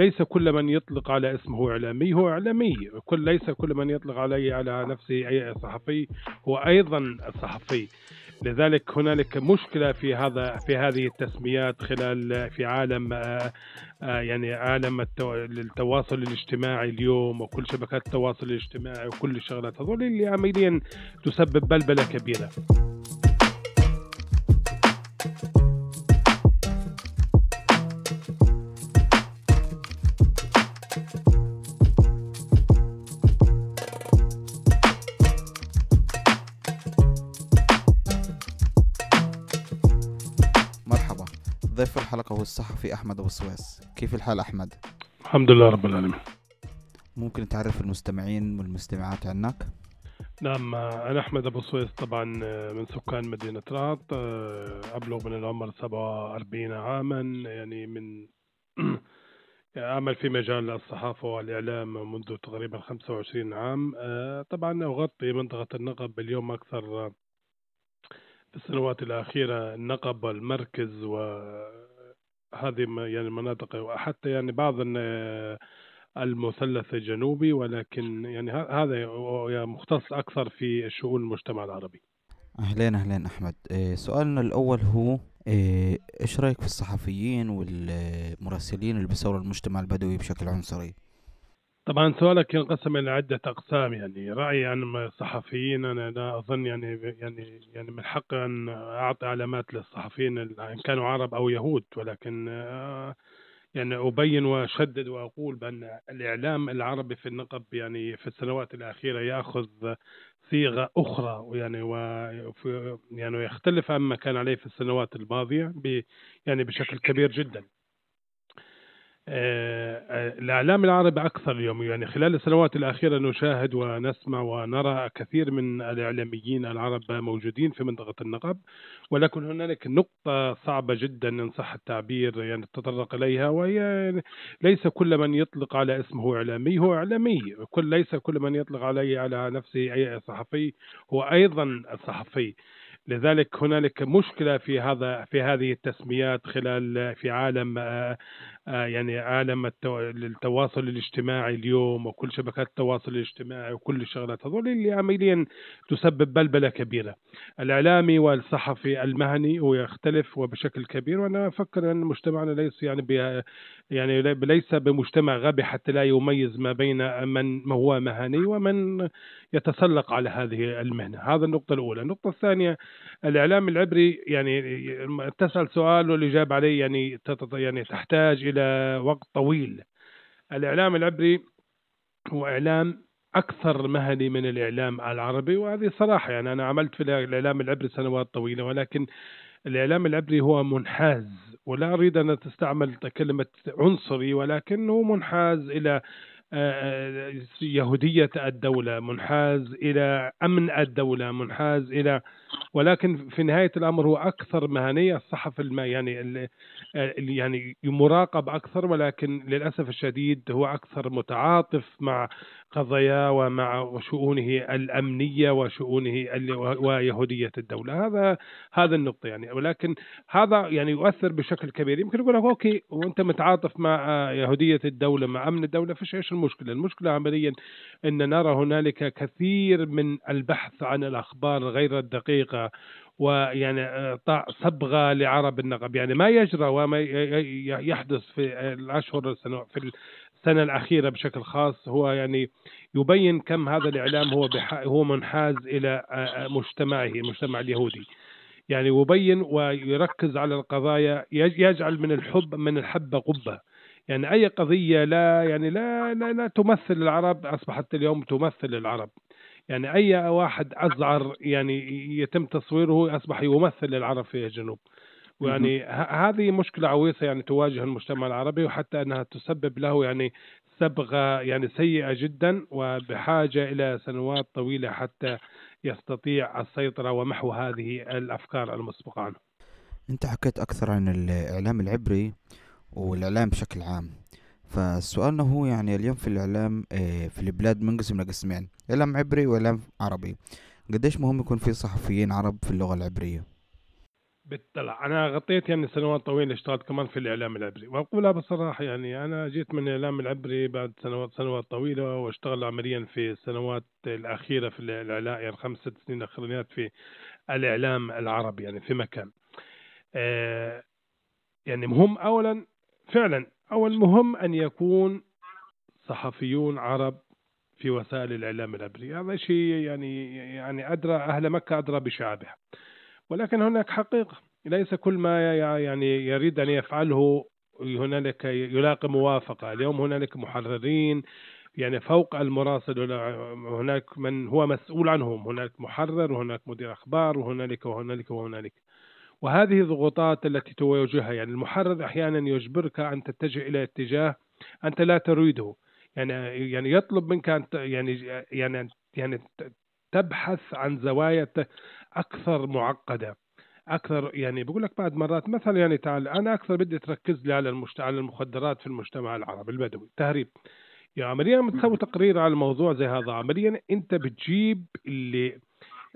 ليس كل من يطلق على اسمه إعلامي هو إعلامي كل ليس كل من يطلق عليه على نفسه أي صحفي هو أيضا صحفي. لذلك هنالك مشكلة في هذا في هذه التسميات خلال في عالم آه، آه، يعني عالم التواصل الاجتماعي اليوم وكل شبكات التواصل الاجتماعي وكل الشغلات. هذول اللي عمليا تسبب بلبلة كبيرة. هو الصحفي أحمد أبو سويس كيف الحال أحمد؟ الحمد لله رب العالمين ممكن تعرف المستمعين والمستمعات عنك؟ نعم أنا أحمد أبو سويس طبعا من سكان مدينة رهط أبلغ من العمر 47 عاما يعني من أعمل في مجال الصحافة والإعلام منذ تقريبا 25 عام طبعا أغطي منطقة النقب اليوم أكثر في السنوات الأخيرة النقب والمركز وهذه يعني المناطق وحتى يعني بعض المثلث الجنوبي ولكن يعني هذا مختص أكثر في شؤون المجتمع العربي أهلين أهلين أحمد إيه، سؤالنا الأول هو إيه، إيش رأيك في الصحفيين والمراسلين اللي بيصوروا المجتمع البدوي بشكل عنصري؟ طبعا سؤالك ينقسم إلى عدة أقسام يعني رايي عن الصحفيين أنا لا أظن يعني يعني يعني من حقي أن أعطي علامات للصحفيين إن كانوا عرب أو يهود ولكن آه، يعني أبين وأشدد وأقول بأن الإعلام العربي في النقب يعني في السنوات الأخيرة يأخذ صيغة أخرى ويعني و يعني يختلف عما كان عليه في السنوات الماضية يعني بشكل كبير جدا. آه، آه، الإعلام العربي أكثر اليوم. يعني خلال السنوات الأخيرة نشاهد ونسمع ونرى كثير من الإعلاميين العرب موجودين في منطقة النقب ولكن هنالك نقطة صعبة جدا إن صح التعبير يعني تطرق إليها وهي ليس كل من يطلق على اسمه إعلامي هو إعلامي. كل ليس كل من يطلق عليه على نفسه أي صحفي هو أيضا صحفي. لذلك هنالك مشكلة في هذا في هذه التسميات خلال في عالم آه، يعني عالم التواصل الاجتماعي اليوم وكل شبكات التواصل الاجتماعي وكل الشغلات. هذول اللي عمليا تسبب بلبلة كبيرة. الإعلامي والصحفي المهني هو يختلف وبشكل كبير وأنا أفكر أن مجتمعنا ليس يعني يعني ليس بمجتمع غبي حتى لا يميز ما بين من هو مهني ومن يتسلق على هذه المهنة. هذا النقطة الأولى. النقطة الثانية الإعلام العبري يعني تسأل سؤال والإجابة عليه يعني يعني تحتاج إلى وقت طويل. الإعلام العبري هو إعلام أكثر مهني من الإعلام العربي وهذه صراحة يعني أنا عملت في الإعلام العبري سنوات طويلة ولكن الإعلام العبري هو منحاز ولا أريد أن تستعمل كلمة عنصري ولكنه منحاز إلى آه، يهودية الدولة منحاز إلى أمن الدولة منحاز إلى ولكن في نهاية الأمر هو أكثر مهنية الصحف الما يعني اللي يعني مراقب أكثر ولكن للأسف الشديد هو أكثر متعاطف مع قضايا ومع شؤونه الأمنية وشؤونه ويهودية الدولة. هذا هذا النقطة يعني. ولكن هذا يعني يؤثر بشكل كبير. يمكن يقول لك أوكي وأنت متعاطف مع يهودية الدولة مع أمن الدولة فيش إيش المشكلة؟ المشكلة عمليا أن نرى هنالك كثير من البحث عن الأخبار غير الدقيقة ويعني اعطاء صبغة لعرب النقب. يعني ما يجرى وما يحدث في الأشهر في السنة الأخيرة بشكل خاص. هو يعني يبين كم هذا الإعلام هو هو منحاز إلى مجتمعه المجتمع اليهودي. يعني يبين ويركز على القضايا يجعل من الحب من الحبة قبة. يعني أي قضية لا يعني لا لا, لا تمثل العرب أصبحت اليوم تمثل العرب. يعني أي واحد أزعر يعني يتم تصويره أصبح يمثل العرب في الجنوب ويعني هذه مشكلة عويصة يعني تواجه المجتمع العربي وحتى أنها تسبب له يعني صبغة يعني سيئة جدا وبحاجة إلى سنوات طويلة حتى يستطيع السيطرة ومحو هذه الأفكار المسبقة عنه. أنت حكيت أكثر عن الإعلام العبري والإعلام بشكل عام. فسؤالنا هو يعني اليوم في الإعلام آه، في البلاد منقسم لقسمين إعلام عبري وإعلام عربي. قديش مهم يكون في صحفيين عرب في اللغة العبرية؟ بالطلع. أنا غطيت يعني سنوات طويلة اشتغلت كمان في الإعلام العبري. واقولها بصراحة يعني أنا جيت من الإعلام العبري بعد سنوات سنوات طويلة واشتغل عمليا في السنوات الأخيرة في الاعلام يعني خمس ست سنين الاخرانيات في الإعلام العربي يعني في مكان. آه يعني مهم اولا فعلا اول مهم أن يكون صحفيون عرب في وسائل الإعلام العبري. هذا شيء يعني يعني أدرى أهل مكة أدرى بشعبها. ولكن هناك حقيقة. ليس كل ما يعني يريد أن يفعله هنالك يلاقي موافقة. اليوم هنالك محررين يعني فوق المراسل هناك من هو مسؤول عنهم. هناك محرر وهناك مدير أخبار وهنالك وهنالك وهنالك. وهذه الضغوطات التي تواجهها يعني المحرر أحيانا يجبرك أن تتجه إلى اتجاه أنت لا تريده. يعني يعني يطلب منك أن يعني يعني يعني تبحث عن زوايا أكثر معقدة أكثر يعني بقول لك بعد مرات مثلا يعني تعال أنا أكثر بدي تركز لي على المجتمع على المخدرات في المجتمع العربي البدوي. تهريب. يعني عمليا لما تسوي تقرير على الموضوع زي هذا. عمليا أنت بتجيب اللي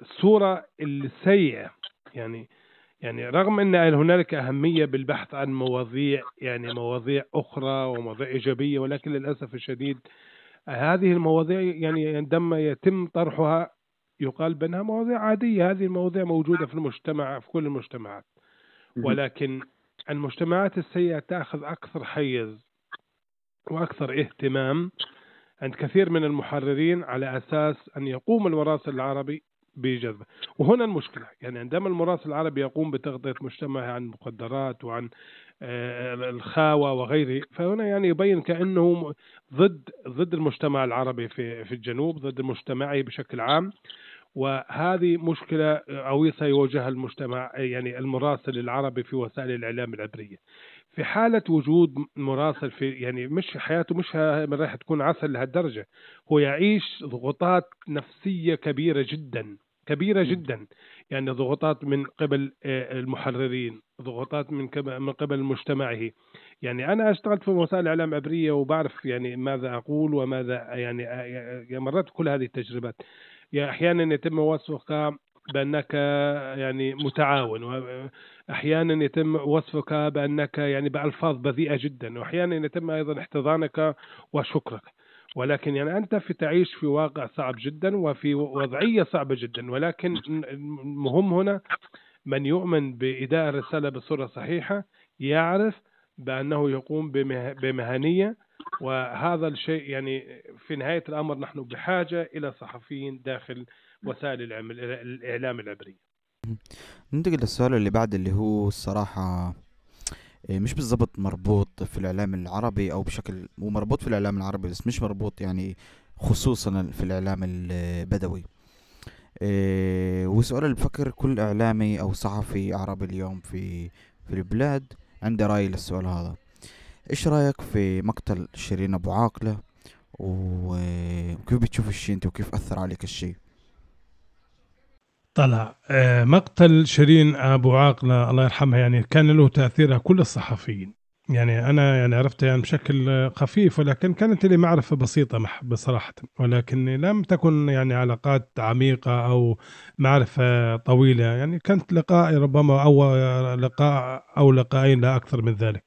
الصورة السيئه يعني يعني رغم إن هنالك أهمية بالبحث عن مواضيع يعني مواضيع أخرى ومواضيع إيجابية ولكن للأسف الشديد هذه المواضيع يعني عندما يتم طرحها يقال بأنها مواضيع عادية. هذه المواضيع موجودة في المجتمع في كل المجتمعات. ولكن المجتمعات السيئة تأخذ أكثر حيز وأكثر اهتمام عند كثير من المحررين على أساس أن يقوم المراسل العربي بجذبه وهنا المشكلة يعني عندما المراسل العربي يقوم بتغطية مجتمع عن المخدرات وعن آه، الخاوة وغيره فهنا يعني يبين كأنه ضد ضد المجتمع العربي في في الجنوب ضد مجتمعه بشكل عام. وهذه مشكلة أو سيواجهها المجتمع يعني المراسل العربي في وسائل الإعلام العبرية. في حالة وجود مراسل في يعني مش حياته مش راح تكون عسل لهالدرجة. هو يعيش ضغوطات نفسية كبيرة جدا. كبيرة جدا. يعني ضغوطات من قبل آه، المحررين ضغوطات من من قبل مجتمعه. يعني أنا أشتغلت في وسائل اعلام عبريه وبعرف يعني ماذا أقول وماذا يعني, آه، يعني مررت كل هذه التجربات. يعني أحيانا يتم وصفك بأنك يعني متعاون واحيانا يتم وصفك بأنك يعني بألفاظ بذيئة جدا واحيانا يتم أيضا احتضانك وشكرك. ولكن يعني أنت في تعيش في واقع صعب جدا وفي وضعية صعبة جدا ولكن المهم هنا من يؤمن بإداء الرسالة بصورة صحيحة يعرف بأنه يقوم بمهنية وهذا الشيء يعني في نهاية الأمر نحن بحاجة إلى صحفيين داخل وسائل الإعلام العبرية ننتقل للسؤال اللي بعد اللي هو الصراحة مش بالضبط مربوط في الإعلام العربي أو بشكل مو مربوط في الإعلام العربي بس مش مربوط يعني خصوصا في الإعلام البدوي. إيه، وسؤال اللي بفكر كل إعلامي أو صحفي عربي اليوم في في البلاد؟ عنده رأي للسؤال هذا. إيش رأيك في مقتل شيرين أبو عاقلة؟ وكيف بتشوف الشيء أنت وكيف أثر عليك الشيء؟ طلع. آه، مقتل شيرين أبو عاقلة الله يرحمها يعني كان له تاثير كل الصحفيين. يعني أنا يعني عرفتها يعني بشكل خفيف ولكن كانت لي معرفة بسيطة بصراحة. ولكن لم تكن يعني علاقات عميقة أو معرفة طويلة. يعني كانت لقاء ربما أو لقاء أو لقاءين لا أكثر من ذلك.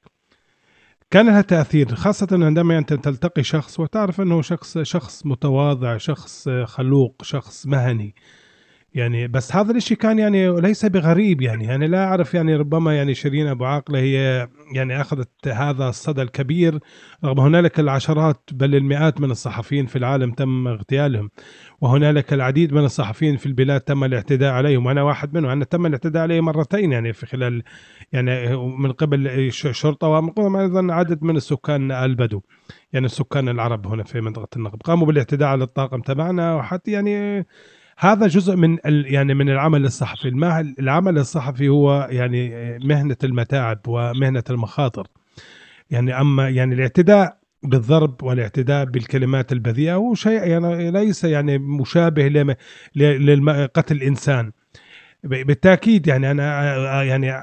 كان لها تأثير خاصة عندما أنت تلتقي شخص وتعرف أنه شخص شخص متواضع شخص خلوق شخص مهني. يعني بس هذا الإشي كان يعني ليس بغريب يعني. يعني لا أعرف يعني ربما يعني شيرين أبو عاقلة هي يعني أخذت هذا الصدى الكبير رغم هنالك العشرات بل المئات من الصحفيين في العالم تم اغتيالهم وهنالك العديد من الصحفيين في البلاد تم الاعتداء عليهم. وأنا واحد منهم أنا تم الاعتداء علي مرتين يعني في خلال يعني من قبل الشرطه ومن قبل أيضا عدد من السكان البدو. يعني السكان العرب هنا في منطقة النقب قاموا بالاعتداء على الطاقم تبعنا وحتى يعني هذا جزء من يعني من العمل الصحفي. العمل الصحفي هو يعني مهنة المتاعب ومهنة المخاطر. يعني أما يعني الاعتداء بالضرب والاعتداء بالكلمات البذيئة هو شيء يعني ليس يعني مشابه لقتل الإنسان. بالتأكيد يعني أنا يعني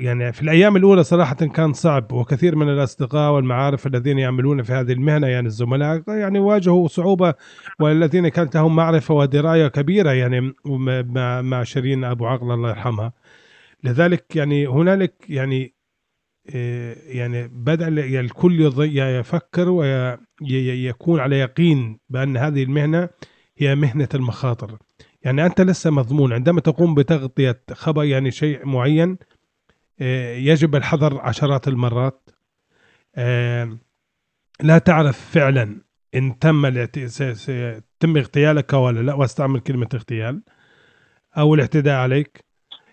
يعني في الأيام الأولى صراحة كان صعب وكثير من الأصدقاء والمعارف الذين يعملون في هذه المهنة يعني الزملاء يعني واجهوا صعوبة والذين كانت لهم معرفة ودراية كبيرة يعني مع شيرين أبو عقل الله يرحمها. لذلك يعني هنالك يعني آه، يعني بدأ ال- الكل يفكر ويكون على يقين بأن هذه المهنة هي مهنة المخاطر. يعني أنت لسه مضمون عندما تقوم بتغطية خبر يعني شيء معين آه، يجب الحذر عشرات المرات. آه، لا تعرف فعلا إن تم تم اغتيالك ولا لا واستعمل كلمة اغتيال أو الاعتداء عليك.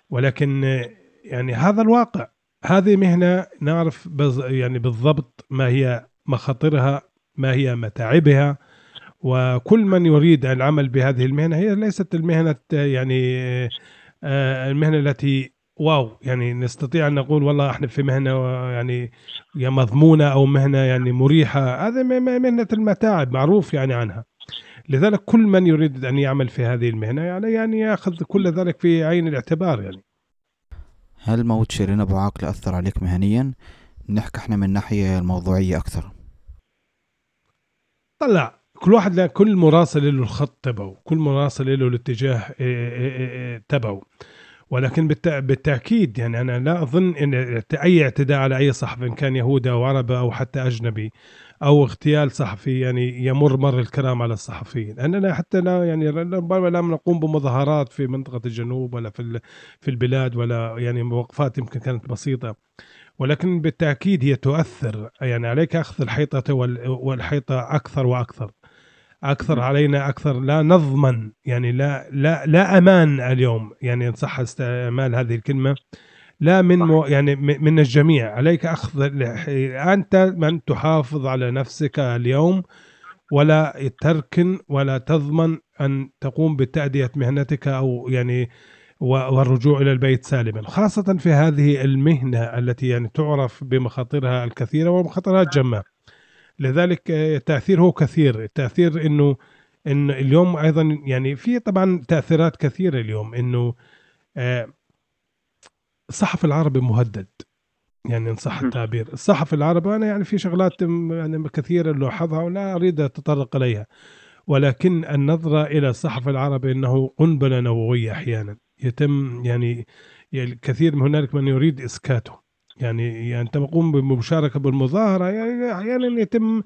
ولكن آه، يعني هذا الواقع. هذه مهنة نعرف يعني بالضبط ما هي مخاطرها ما هي متاعبها. وكل من يريد العمل بهذه المهنة هي ليست المهنة آه، يعني آه، المهنة التي واو يعني نستطيع أن نقول والله إحنا في مهنة يعني يا مضمونة أو مهنة يعني مريحة. هذا م- م- مهنة المتاعب معروف يعني عنها. لذلك كل من يريد أن يعمل في هذه المهنة يعني يعني يأخذ كل ذلك في عين الاعتبار يعني. هل موت شيرين أبو عاقل أثر عليك مهنيا؟ نحكي إحنا من ناحية الموضوعية أكثر. طلع. كل واحد له كل مراسل له الخط تبعه كل مراسل له الاتجاه إيه، إيه، إيه، تبعه. ولكن بالت- بالتأكيد يعني أنا لا أظن إن أي اعتداء على أي صحفي إن كان يهودي أو عربي أو حتى أجنبي أو اغتيال صحفي يعني يمر مر الكرام على الصحفيين. اننا حتى لا يعني ربما لا نقوم بمظاهرات في منطقة الجنوب ولا في في البلاد ولا يعني وقفات يمكن كانت بسيطة. ولكن بالتأكيد هي تؤثر يعني عليك أخذ الحيطة وال- والحيطة أكثر وأكثر. أكثر علينا أكثر لا نضمن يعني لا لا لا أمان اليوم يعني إن صح استعمال هذه الكلمة. لا من مو يعني من الجميع. عليك أخذ أنت من تحافظ على نفسك اليوم ولا تركن ولا تضمن أن تقوم بتأدية مهنتك أو يعني والرجوع إلى البيت سالما. خاصة في هذه المهنة التي يعني تعرف بمخاطرها الكثيرة ومخاطرها الجمة. لذلك آه، التاثير هو كثير. التأثير إنه إن اليوم أيضا يعني في طبعا تأثيرات كثيرة اليوم إنه آه، الصحف العربي مهدد. يعني إن صح. التعبير. الصحف العربي أنا يعني في شغلات يعني كثيرة لاحظها ولا أريد أتطرق إليها. ولكن النظرة إلى الصحف العربي إنه قنبلة نووية أحيانا. يتم يعني يعني كثير من هنالك من يريد إسكاته. يعني, يعني أنت تقوم بمشاركة بالمظاهرة يعني أحيانا يتم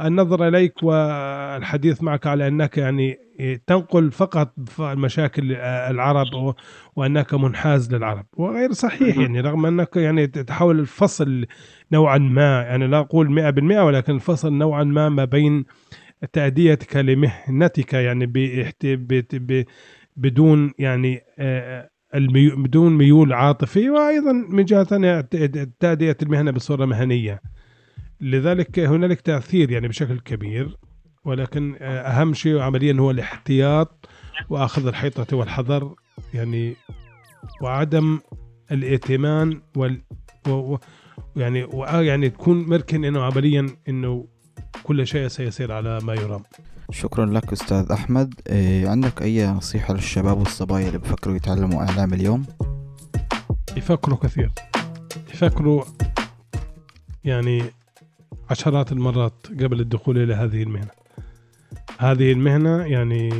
النظر إليك والحديث معك على أنك يعني تنقل فقط مشاكل العرب وأنك منحاز للعرب وغير صحيح مهم. يعني رغم أنك يعني تحاول الفصل نوعا ما يعني لا أقول 100% ولكن الفصل نوعا ما ما بين تأديتك لمهنتك يعني. بدون يعني بدون ميول عاطفي وأيضا من جهة ثانية ت- تأدية المهنة بصورة مهنية لذلك هنالك تأثير يعني بشكل كبير ولكن آه، أهم شيء عمليا هو الاحتياط وأخذ الحيطة والحذر يعني وعدم الائتمان وال. و... يعني و... يعني تكون مركن إنه عمليا إنه كل شيء سيسير على ما يرام شكرا لك أستاذ أحمد. إيه عندك أي نصيحة للشباب والصبايا اللي بفكروا يتعلموا إعلام اليوم؟ يفكروا كثير. يفكروا يعني عشرات المرات قبل الدخول إلى هذه المهنة. هذه المهنة يعني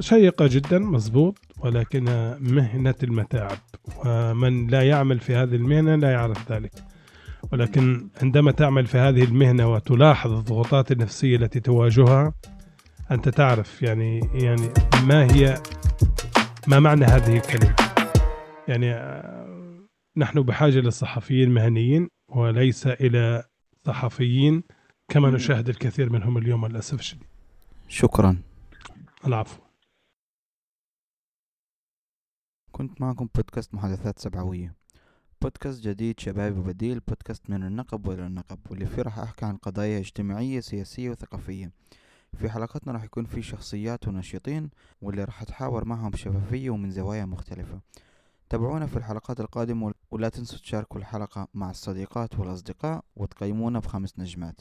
شيقة جدا مزبوط ولكنها مهنة المتاعب. ومن لا يعمل في هذه المهنة لا يعرف ذلك. ولكن عندما تعمل في هذه المهنة وتلاحظ الضغوطات النفسية التي تواجهها أنت تعرف يعني يعني ما هي ما معنى هذه الكلمة؟ يعني آه، نحن بحاجة للصحفيين المهنيين وليس إلى صحفيين كما. نشاهد الكثير منهم اليوم للأسف الشديد. شكرا. العفو. كنت معكم بودكاست محادثات سبعوية. بودكاست جديد شبابي وبديل بودكاست من النقب وإلى النقب واللي فيه راح أحكي عن قضايا اجتماعية سياسية وثقافية. في حلقاتنا راح يكون في شخصيات وناشطين واللي راح أتحاور معهم بشفافية ومن زوايا مختلفة. تابعونا في الحلقات القادمة ولا تنسوا تشاركوا الحلقة مع الصديقات والأصدقاء وتقيمونا بخمس نجمات.